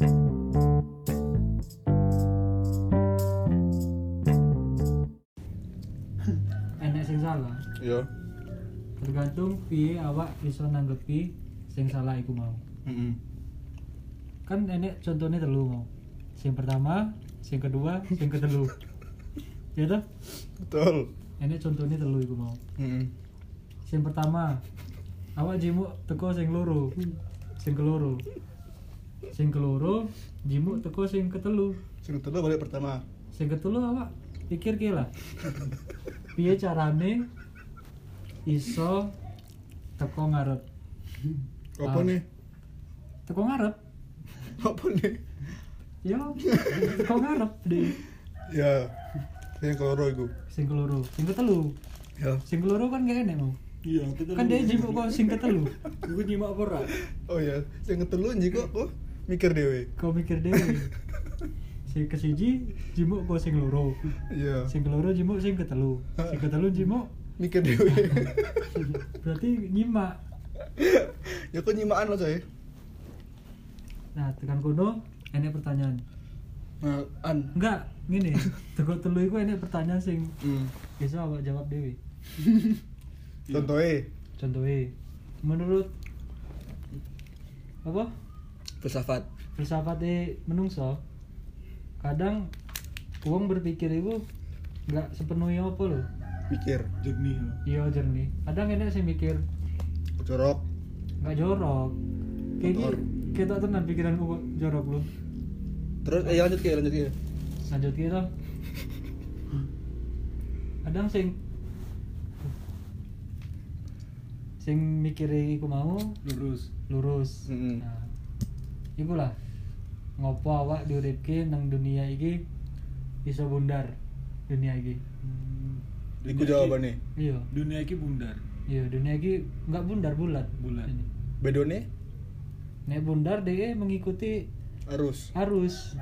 enek sing salah Yo. tergantung piye awak bisa nanggepi sing salah iku mau Heeh. kan enek contohnya telu mau sing pertama sing kedua sing ketelu ya toh Betul. enek contohnya telu iku mau Heeh. sing pertama awak jimuk teko sing loro sing keloro sing keloro jimuk teko sing ketelu Sing kedua balik pertama. sing ketelu awak pikir ki lah piye carane iso teko ngarep Apa Ah. nih? teko ngarep Apa nih? yo teko ngarep deh Ya. Yang keloro iku. sing keloro sing ketelu Ya. sing keloro kan gak enek mau Iya, kan dia jimuk kok sing ketelu Gue nyimak apa ora? Oh ya, sing ketelu njiko kok mikir dhewe. kau mikir dewe sing kesiji jimuk kok sing loro Iya. sing keloro jimuk sing ketelu sing ketelu jimuk Mikir dhewe. berarti nyimak ya kok nyimaan lo coy. nah tekan kono enek pertanyaan Nah, an. enggak gini tegok telu iku enek pertanyaan sing Hmm. bisa awak jawab dewe Contohnya contohnya menurut apa filsafat. filsafate menungso kadang uang berpikir itu nggak sepenuhnya apa loh Mikir. Jernih. ya. iya jernih kadang enek sih mikir Jorok. nggak jorok kayak gini kita tenan pikiranku kok jorok lu Terus eh lanjut ke lanjut ke. lanjut kita kadang sing sing mikir iku mau Lurus. lurus Mm-mm. nah iku lah ngopo awak diuripke nang dunia iki iso bundar dunia iki Iku jawabannya. iya Dunia ini bundar. iya dunia iki nggak bundar bulat Bulat. Ini. Bedone nek bundar dia mengikuti arus. arus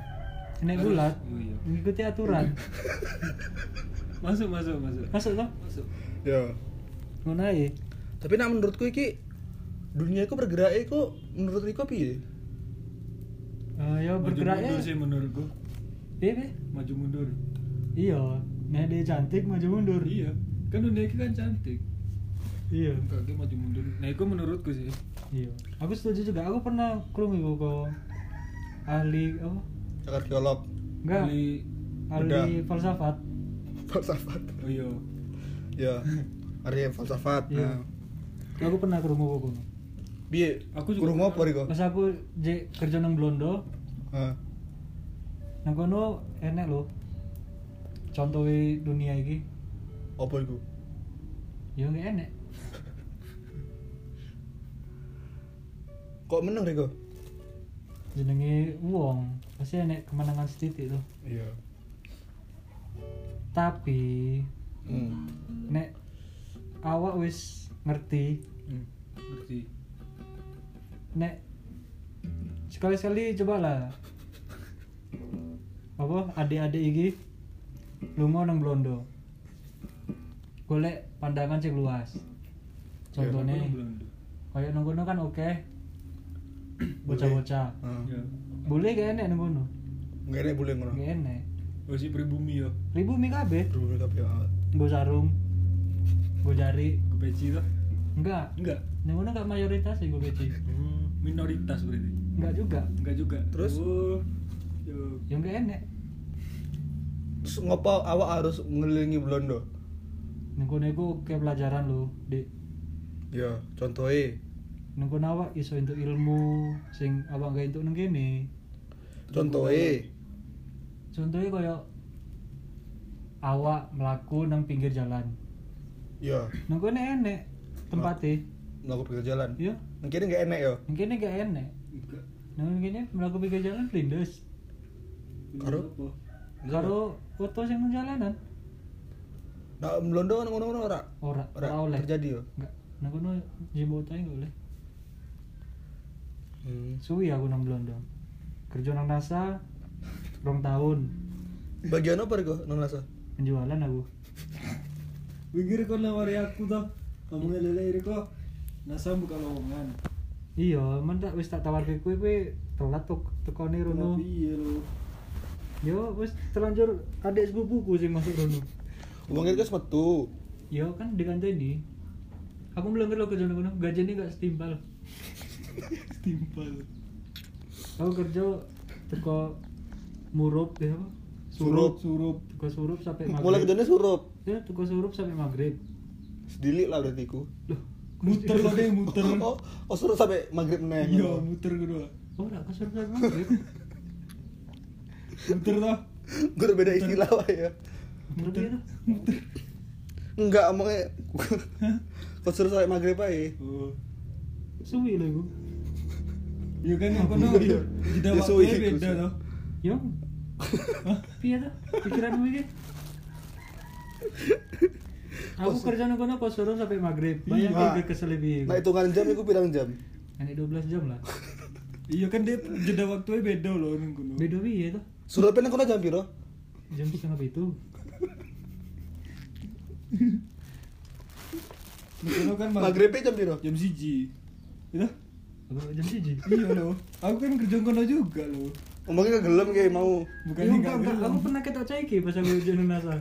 nek Arus. bulat Oh, iya. mengikuti aturan Masuk, masuk, masuk. masuk toh Masuk. Ya. ngono ae Tapi nak menurutku iki dunia iku bergerak iku menurut Riko piye? Eh, ya Maju bergeraknya mundur sih menurutku. Piye, piye? Maju mundur. iya nek dia cantik maju mundur Iya. Kan dunia kan cantik. iya Kaki maju mundur. Nah, itu menurutku sih. iya aku setuju juga aku pernah krungu iku kok ahli apa Arkeolog, enggak Beli- ahli falsafat filsafat. Oh iya. Ya. Arya falsafat. Iya. Nah. aku pernah krungu kok Piye? Aku juga Kurung apa Riko? pas aku je kerja nang Blondo Heeh. nang kono enek lho contohnya dunia iki Apa iku? ya nggak enek Kok menang Riko? jenenge wong pasti enek kemenangan setitik tuh Iya. tapi Hmm. nek awak wis ngerti Hmm. Ngerti. Nek sekali-sekali cobalah apa adik-adik iki lunga nang Blondo golek pandangan sing luas contohnya belum. kayak nang kono kan oke bocah-bocah Heeh. Ya. boleh gak enek nang kono Enggak enak boleh ngono. gak enek Oh si pribumi ya. ribu mi kabeh Dulu tapi ya. nggo sarung nggo jari Ke peci tuh. enggak Enggak. nang kono gak mayoritas sih gue beci Hmm, minoritas berarti. enggak juga Enggak juga. Terus? Oh. Yo. yang gak enek Terus ngopo awak harus ngelilingi Blondo? nang kono iku kayak pelajaran lo di Ya, contohnya nang kono awak iso entuk ilmu sing awak gak entuk nang kene contohnya contohnya kaya awak melaku nang pinggir jalan ya nang kono enek tempatnya melakukan pinggir jalan iya mungkin nggak enak ya nang kene gak enek Enggak. nang kene melaku pinggir jalan blindes. Karo? Karo foto sing nang jalanan. Nah Blondo ngono ngono ora? Ora ora ora oleh. terjadi ya enggak nang kono jimboto enggak boleh hmm. suwi aku nang Blondo kerja nang NASA rong tahun. Bagian apa Riko nang nasa? Penjualan aku. Pikir kau nawari aku tuh. Kamu ngelele kok. Nasa buka lowongan. iya men tak wis tak tawarke kowe kowe telat tok tekone rono Iya lo. yo wis terlanjur adik sepupuku sing masuk rono Uangnya kan metu. yo kan dikanteni aku melengker lo kerja kono gajinya gak setimpal Timpal. aku kerja teko murup ya apa Surup. Surup. teko surup sampai Mulai maghrib kerjanya surup. ya teko surup sampai maghrib Sedilik lah berarti ku. loh Muter lo deh muter. Oh, oh surup sampai maghrib neh. Iya muter kedua. oh gak ke surup sampai maghrib Muter toh. Gue udah beda istilah lah ya. ya tuh Enggak, omongnya Kau suruh sampai maghrib aja Oh. suwi lah gue Iya kan yang kono Iya. jeda Ya, waktu suwi, beda suwi. toh. yo piye tuh pikiranmu iki aku kerja nang kono kok suruh sampai maghrib Iya. bayangin gue kesel piye Nah hitungan jam itu bilang jam ini 12 jam lah Iya kan dia jeda waktunya beda loh kono. beda piye tuh Surupnya nang kono jam piro? jam setengah itu kono kan mag- Maghribnya jam piro? jam siji. Itu? apa jam siji Iya loh. Aku kan kerja kono juga loh. Ngomongnya ke gelem kayak mau Bukan Iya, enggak enggak. Aku pernah ketok ceki pas aku ujian nasa.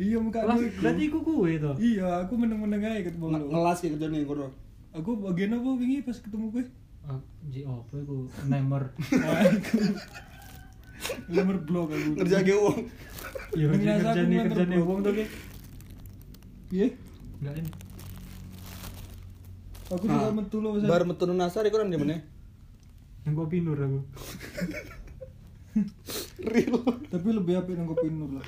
Iya muka aku iku. berarti iku kue to. Iya, aku meneng-meneng aja ketemu lo. ngelas kayak kerjanya yang kono Aku bagian apa wingi pas ketemu gue? Ah, Ji apa iku? Nemer. Nomor blog aku. Ngerjain ke uang Iya, aku nganter kerjane blok. wong to ki. Iya. Enggak ini. Aku juga metu lo. Bar metu nasar iku nang mana? Yang kopi nur aku. Real Tapi lebih apik nang kopi nur lah.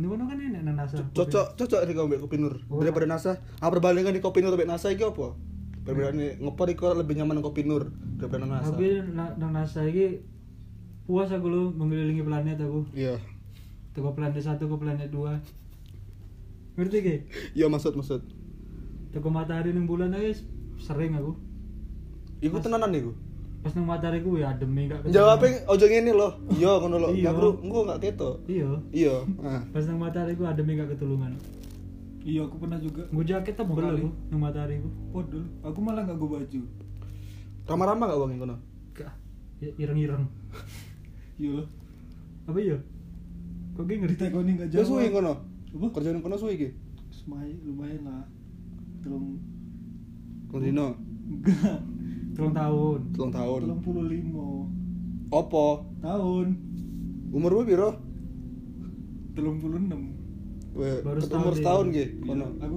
Ini kono kan enak nang nasa. Cocok, cocok nih kau mbak kopi nur Oh. Daripada nasa Ah perbandingan di kopi nur mbak nasa iki apa? Perbedaan ngopor iku lebih nyaman nang kopi nur daripada nang nasa Tapi na- nang nasa iki puas aku lo mengelilingi planet aku. Iya Teko planet satu ke planet dua. Ngerti ki? Iya maksud maksud Teko matahari nang bulan aja sering aku. Iku tenanan iku Pas nang matahari ku ya adem gak ketemu. Jawabnya ojo ngene loh Iya kono lo Iya. Gak perlu engko gak keto Iya. Iya ah. Pas nang matahari ku adem gak ketulungan. Iya, aku pernah juga. Gue jaket tebel Kali. aku nang matahari ku. Podol. Aku malah gak gue baju. Ramah-ramah gak uang yang kono? Gak. Ya, ireng-ireng. Iya loh. Apa iya? Kok gue ngerti? Ditekoni gak Jauh suwi kono? Apa? Kerjaan kono suwi iki? Lumayan, lumayan lah. Telung Kondino enggak. Telung tahun. Telung tahun Telung puluh lima Opo? tahun. Umur lu piro? Telung puluh enam. Weh, Baru ket umur setahun setahun ge kono. Aku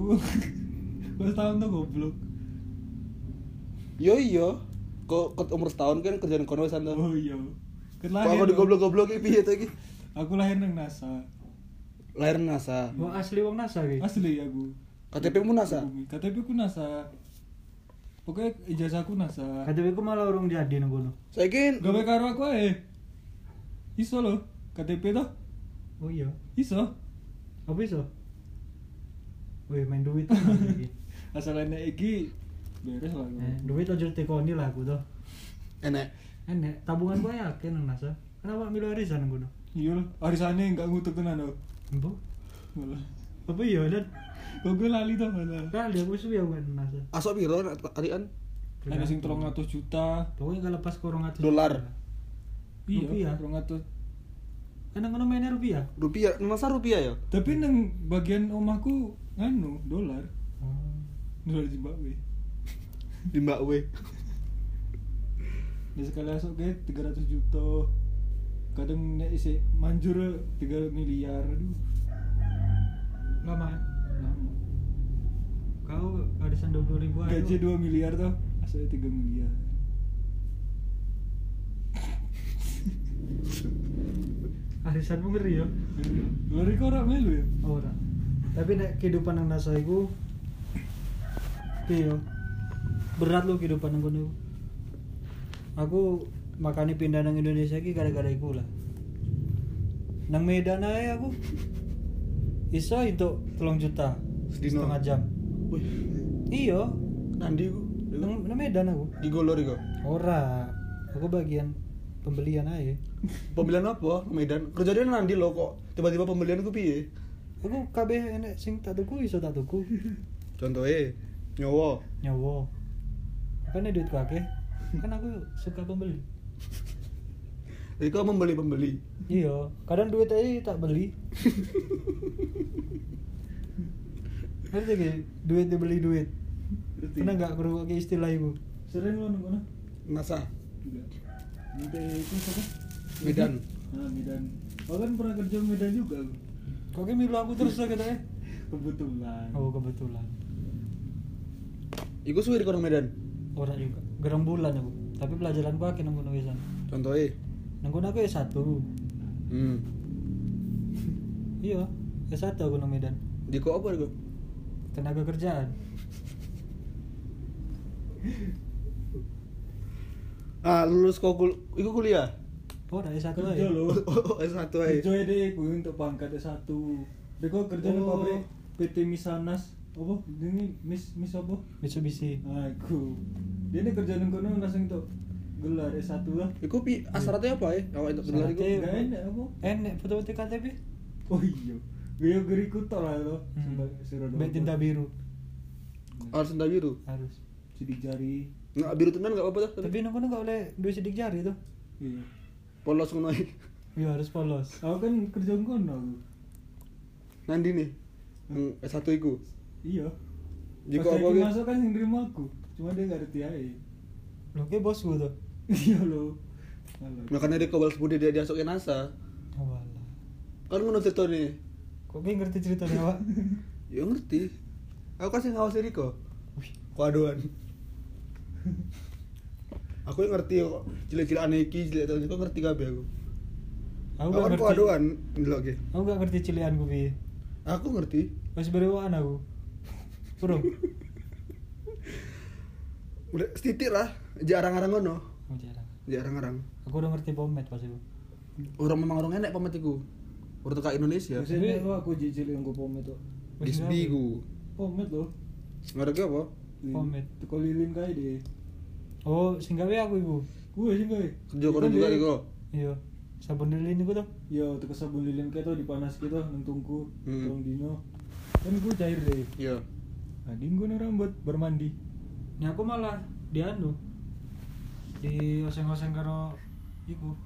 Baru setahun tuh goblok. Yo iya. Kok ket umur setahun kan kerjaan kono santai. Oh iya. Kan Kok lahir. aku digoblok-goblok iki piye to iki? Aku lahir nang NASA. Lahir NASA. Wah asli wong NASA ki. Asli aku. KTP mu NASA. KTP ku NASA. Pokoknya ijazahku NASA. KTP ku malah urung jadi nang kono. Saiki Gawe karo aku ae. Iso loh. KTP toh? Oh iya. Iso. Apa iso? Wih main duit. Asal enek iki beres lah. Eh, duit aja tekoni lah aku tuh. enek. Enek tabungan gue yakin nang NASA. Kenapa milih arisan nang kono? Iya loh. Arisane enggak ngutuk tenan loh. Embo? Malah. Apa iya dan gue lali tuh malah. kali aku suwi aku nang NASA. Asok piro arian? Ada sing 300 juta. Pokoknya kalau pas korong atus Dolar. Rupiah. Iya, 300. Kan nang kono mainnya rupiah. Rupiah, NASA rupiah ya? Tapi nang bagian omahku nganu dolar. Oh. Dolar Zimbabwe. Di Mbak W. Dan sekali masuk kayak 300 juta. Kadang nek isi manjur 3 miliar. Aduh. Ya? Lama. Kau arisan 20 ribu aja. Gaji 2 miliar tuh, asalnya 3 miliar. Arisanmu ngeri ya? Lari kok ora melu ya? Oh, ora. Tapi nek kehidupan nang NASA iku piye yo? Berat lo kehidupan nang kono. iku. Aku makanya pindah nang Indonesia iki gara-gara iku lah. Nang Medan ae aku iso itu telung juta Sedino. setengah jam. Wih, Iya, nandi ku. nang, nang Medan aku. Di Golor iku. Ora, aku bagian pembelian aja. Pembelian apa? Medan. Kerjanya nandi lo kok. Tiba-tiba pembelian ku piye? Aku kabeh enek sing tak tuku iso tak tuku. Contohnya nyowo. Nyawa. Kan duit kakek. kan aku suka pembeli Jadi kau membeli pembeli. iya kadang duit aja tak beli ngerti gak duit dibeli duit Berarti pernah nggak kerungu ke istilah itu Sering lo nunggu Nasa. Enggak. Minta itu siapa? Medan. Nah, Medan. Oh kan pernah kerja di Medan juga kok kayak milu aku terus lah katanya Kebetulan. oh kebetulan Iku suwi di orang Medan. orang juga gerang bulan aku tapi pelajaran aku akhirnya nunggu wisan Contohnya. nunggu aku ya satu Hmm. iya ya satu aku nang Medan Di kok apa di kok? Tenaga kerjaan Ah, lulus kok kul iku kuliah. oh ada satu Kerja aja lo. Oh, S1 aja. Kerja deh, gue untuk pangkat S1. Dia kok kerja di Oh. pabrik PT Misanas. Apa? Ini Mis Mis apa? Mitsubishi aku. Dia ini kerja di kono langsung untuk gelar S1 lah. Iku pi asratnya apa ya? Awak itu gelar iku. Gak enak apa? enek foto-foto KTP Oh iya. Gue geriku tok lah lo. Hmm. Baik tinta biru Harus tinta biru. harus Sidik jari. Nggak biru tenan enggak apa-apa tuh. tapi nunggu nggak boleh dua sidik jari tuh Iya. Polos ngono ae. iya harus polos Aku kan kerja kono aku. Nandi nih. Yang S1 iku. Iya. Jika apa lagi gitu? masuk kan yang nerima aku. Cuma dia gak ngerti aja. lo kayak bosku tuh Iya lo. Makanya dia kobal sebudi dia diasukin NASA. oh Kan ngono cerita nih. Kok kayak ngerti ceritanya pak Ya ngerti. Aku kasih ngawasi Riko. Wih, Kuaduan. aku yang ngerti kok cilik-cilik aneh iki cilik tahun kok ngerti kabeh aku. aku gak ngerti iki. aku gak ngerti cilian gue piye Aku ngerti. masih berewaan aku Bro, Udah setitik lah, jarang-jarang ngono. oh, jarang. Jarang-jarang. Aku udah ngerti pomet pas itu. Orang memang orang enek pamit iku. Urut ka Indonesia. Biasanya lo aku jijil yang gue pomade tuh. Disbi ku. Pomade lo. Ngarep apa? Pomade. Teko lilin kae deh. Oh, sing gawe aku iku. Gue kae. Kerja kono juga Riko. Iya. Sabun lilin iku tuh. Iya, teko sabun lilin kae tuh dipanas gitu nang tungku. Hmm. Tolong dino. Kan gue cair deh. Iya. Nah, gue nih rambut bermandi. Ini aku malah di anu. Di oseng-oseng karo iku.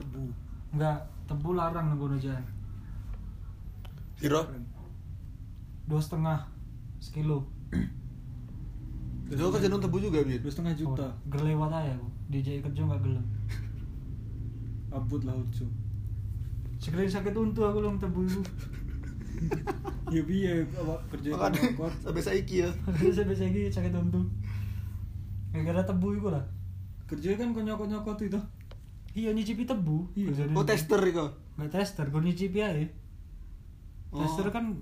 Tebu. Enggak, tebu larang nang kono jan. Piro? Dua setengah sekilo. Itu kerja nang tebu juga, Bin. Dua setengah juta. Oh, gerlewat aja aku. Di JI kerja nggak gelem. Abut lah ucu. Sekali sakit untu aku long tebu itu. Ya biye apa kerja Makanya kuat. sampai saiki ya. Saya biasa lagi sakit untu. Gara-gara tebu itu lah. Kerja kan konyok-konyok itu. Iya nyicipi tebu. Iya. Oh, tester Riko. Nggak tester, gue nyicipi aja. Oh. Tester kan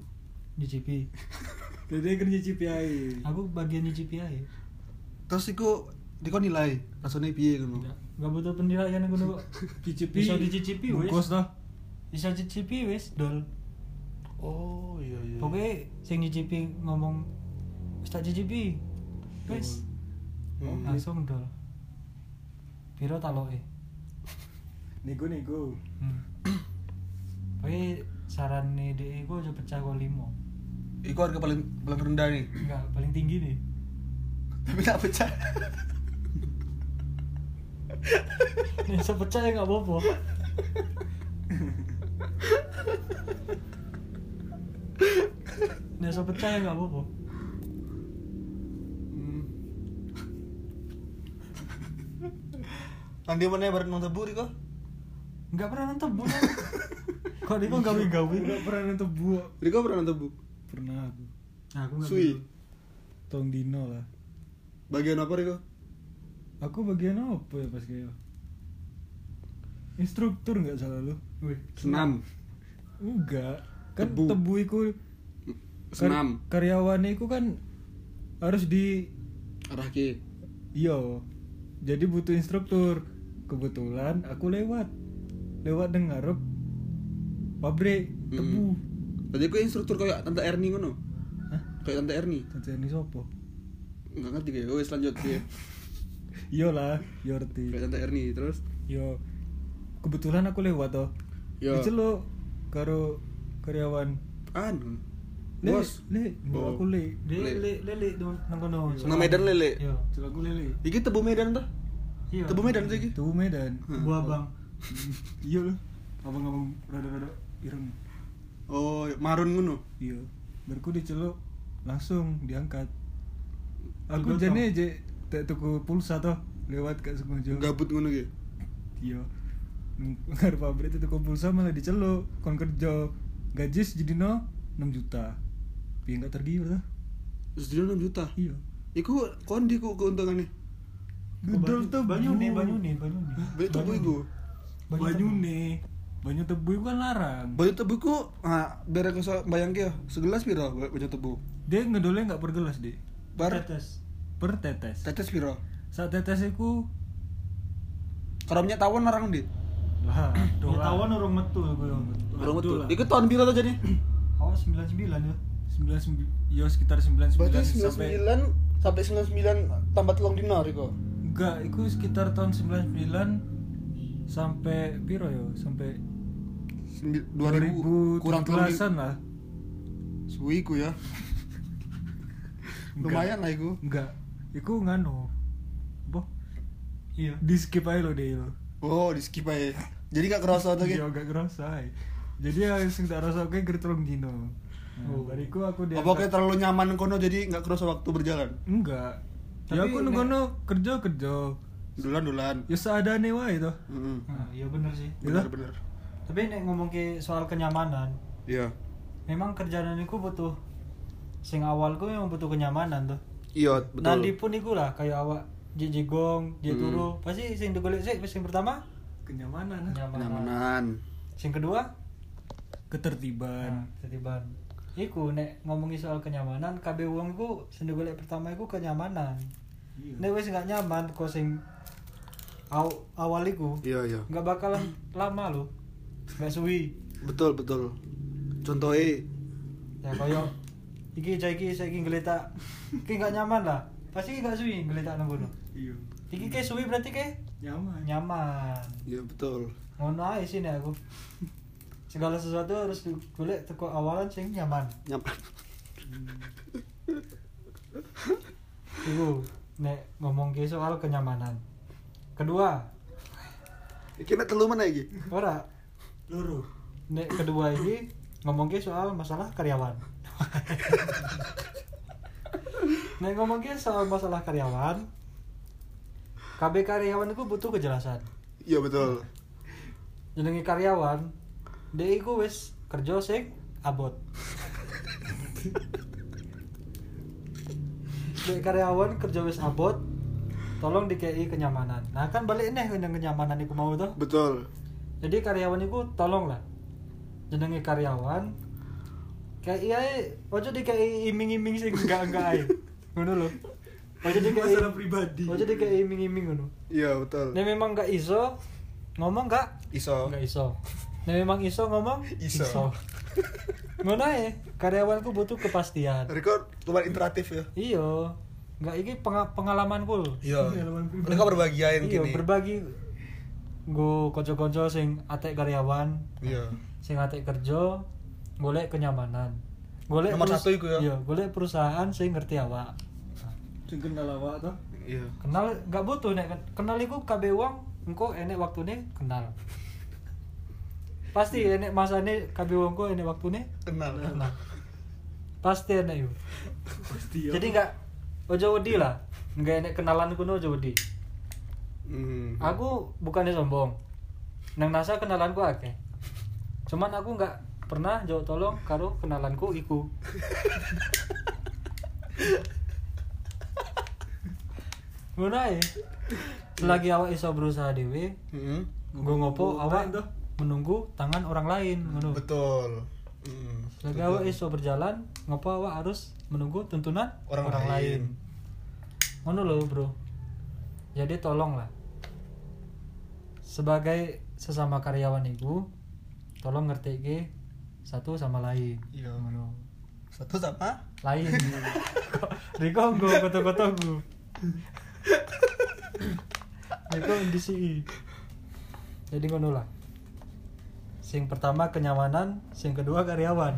nyicipi. Jadi kerja CPI. Aku bagian nyicipi aja. Terus iku diko nilai, rasane piye ngono. Nggak, nggak butuh penilaian aku kok. Cicipi. Bisa dicicipi wes. Bungkus dah. Bisa cicipi wes, dol. Oh, iya iya. Pokoknya sing nyicipi ngomong wis tak cicipi. Wes. Hmm. Langsung dol. Piro taloke? Nego nego. Hmm. Pokoknya saran nih DE gue aja pecah kok limo. Iku harga paling paling rendah nih. Enggak, paling tinggi nih. Tapi tak pecah. Nih sepecah ya nggak apa-apa. Nih sepecah ya nggak apa-apa. Hmm. Nanti mana bareng nang tebu Riko? Nggak pernah nonton bola. Kok dia kok gawe-gawe? Enggak pernah nonton buah. Riko pernah nang tebu. Pernah aku. Nah, aku nggak Sui. Tong dino lah. Bagian apa Riko? Aku bagian apa ya pas kayak Instruktur nggak salah lu? Wih, Senam. Enggak. Kan Tebu. tebu, iku Senam. karyawannya iku kan harus di Arah ke. iya. Jadi butuh instruktur. Kebetulan aku lewat. Lewat dengar pabrik tebu. Tadi aku instruktur kayak Tante Erni ngono. Hah? Kayak Tante Erni. Tante ini sopo? Enggak ngerti kayak. Oh, selanjut dia. Iya lah, Yorti. Kayak Tante Erni terus. Yo. Kebetulan aku lewat toh. Yo. Diceluk karo karyawan. An. Le, Bos. le, Oh. aku le. Le. le le le nang kono. Nang Medan lele. Yo. Coba aku lele. Iki tebu Medan tuh. Iya. Tebu Medan sih iki. Tuh Medan. Gua Bang. Iya loh. Abang-abang rada-rada ireng. Oh, marun ngono. Iya. Berku diceluk langsung diangkat. Aku jane aja tak tuku pulsa toh lewat ke sengaja. Gabut ngono ki. Iya. Ngarep pabrik itu tuku pulsa malah diceluk kon kerja gaji jadi no 6 juta. Piye enggak tergiur? Terus dia 6 juta. Iya. Iku kondi ku keuntungannya. Gedol tuh banyu nih, banyu nih, banyu nih. Banyu. Banyu nih. Banyu tebu itu kan larang. Banyu tebu ku ah biar aku so bayang ya. Segelas piro banyu tebu? Dia ngedolnya nggak per gelas deh. Bar Tetes. Per tetes. tetes piro? Saat tetes itu Karomnya tawon larang di. lah Ya tawon urung metu gue. Orang lah. Iku tahun piro tuh jadi? Awas 99 ya. 99 ya sekitar 99 Berarti sampai 99 sampai 99 tambah telung dinar iku. enggak itu sekitar tahun 99 sampai piro ya sampai 2000 kurang telung di- an lah Suwi iku ya. Lumayan lah iku. enggak itu nganu boh Iya. di skip aja lo deh lo Oh, di skip aja. Jadi gak kerasa tuh iya gitu. gak kerasa ay. jadi yang sing tak rasa kayak gertolong dino nah, Oh. bariku aku dia Apa kayak terlalu nyaman kono jadi gak kerasa waktu berjalan? enggak ya Tapi aku nek- nunggu kerja kerja Dulan-dulan. ya seadanya wae itu Heeh. Nah, iya bener sih. Iya. Bener-bener. Tapi nek ngomong ke soal kenyamanan, Iya. memang kerjaan iku butuh sing awal ku memang butuh kenyamanan tuh. Iya, betul. Nanti pun iku lah kayak awak jijigong, Hmm. turu, pasti sing digolek sih sing pertama kenyamanan kenyamanan. Kenyamanan. Sing kedua ketertiban nah, ketiban. Iku nek ngomongi soal kenyamanan, kabeh wong iku sing digolek pertama iku kenyamanan. Iya. Nek wis gak nyaman kok sing aw, awal iku Iya, iya. nggak bakalan lama loh. Gak suwi. Betul, betul. Contohnya ya koyo iki cah iki saiki ngeletak iki gak nyaman lah pasti gak suwi ngeletak nang kono iya iki ke suwi berarti ke nyaman nyaman Iya, betul. ngono sih nek aku segala sesuatu harus golek teko awalan sing nyaman Nyaman. iku nek ngomong ke soal kenyamanan kedua. Iki nek telu mana iki? ora. Loro nek kedua ini ngomong ke soal masalah karyawan. Nek ngomong ke soal masalah karyawan KB karyawan itu butuh kejelasan. Iya, betul. jenenge karyawan dia iku wis kerja sing abot. Dek karyawan kerja wis abot tolong dikei kenyamanan nah kan balik nih ke kenyamanan iku mau tuh Betul. jadi karyawan iku tolong lah jenenge karyawan kayak iya ojo dikei iming-iming sing enggak enggak ae ngono lho ojo dikei Masalah pribadi. ojo dikei iming-iming ngono Iya, betul. nek memang enggak iso ngomong enggak Iso. Enggak iso. Nah memang iso ngomong Iso. Ngono ae, karyawanku butuh kepastian. Record lumayan interaktif ya. Iya. Enggak iki penga- pengalamanku lho. Iya. Pengalaman. Mereka berbagi aja yang Iya, gini. berbagi Gue konco-konco sing atek karyawan, Iya. sing atek kerja, golek kenyamanan. Golek Nomor satu iku ya? Iya, golek perusahaan sing ngerti awak. sing kenal awak toh Iya. Kenal enggak butuh nek kenal iku kabeh wong engko enek waktune kenal. Pasti enek masane kabeh wong kok enek waktune Kenal. Nah, pasti enak yuk. pasti Jadi nggak ojo wedi lah, nggak enak kenalan kuno ojo wedi. Hmm. Aku bukannya sombong, nang nasa kenalanku akeh. Cuman aku nggak pernah jauh tolong karo kenalanku iku. Ae. Selagi awak iso berusaha dewe, Hmm. gue ngopo awak menunggu tangan orang lain ngono. Betul. Hmm. Selagi Betul. awak iso berjalan, ngopo awak harus menunggu tuntunan Orang orang, lain. Ngono loh, Bro. Jadi tolonglah. Sebagai sesama karyawan ibu, tolong ngerti ke satu sama lain. Iya. Ngono. Satu sama Lain. Riko nggo koto-koto gu. Riko ndisi. Jadi ngono lah. Sing pertama kenyamanan, sing kedua karyawan.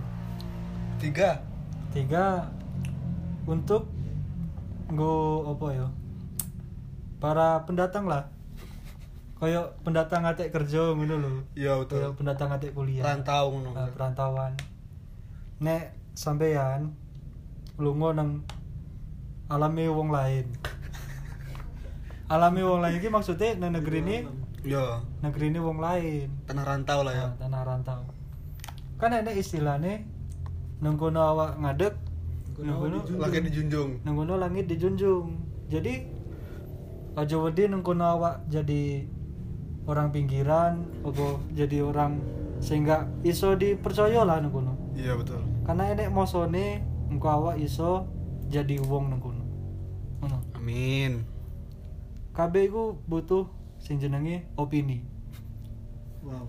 tiga tiga untuk nggo apa ya? Para pendatang lah. Kayak pendatang atik kerja ngono lho. Iya betul. pendatang atik kuliah. Rantau ngono. Nah, perantauan. Nek sampeyan lunga nang alami wong lain. Alami wong lain iki maksudnya nang negeri ini? Iya, negeri ini wong lain. Tanah rantau lah ya. Nah, tanah rantau. Kan ada istilahnya nang kono awak ngadeg nang kono Lagi dijunjung. nang kono langit dijunjung jadi aja wedi nang kono awak jadi orang pinggiran apa jadi orang sehingga iso dipercaya lah nang kono Iya betul. karena enek mosone engko awak iso jadi wong nang kono ngono. Amin. kabeh iku butuh sing jenenge opini. Wow.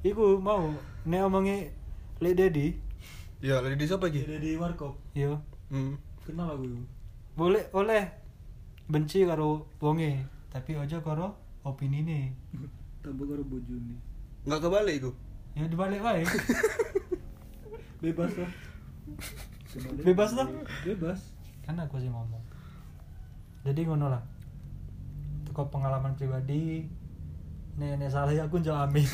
Iku mau nek omongi Lek Dedi Ya, lagi di siapa lagi? ada di warkop yo. Hmm. kenal aku boleh oleh. Benci karo wonge tapi aja karo opini nih tabuk karo bojone. Enggak kebalik itu. ya dibalik wae. Bebas lah. Bebas lah? bebas. Kan aku sih ngomong. Jadi ngono lah. Itu kok pengalaman pribadi nek nek salah ya aku amin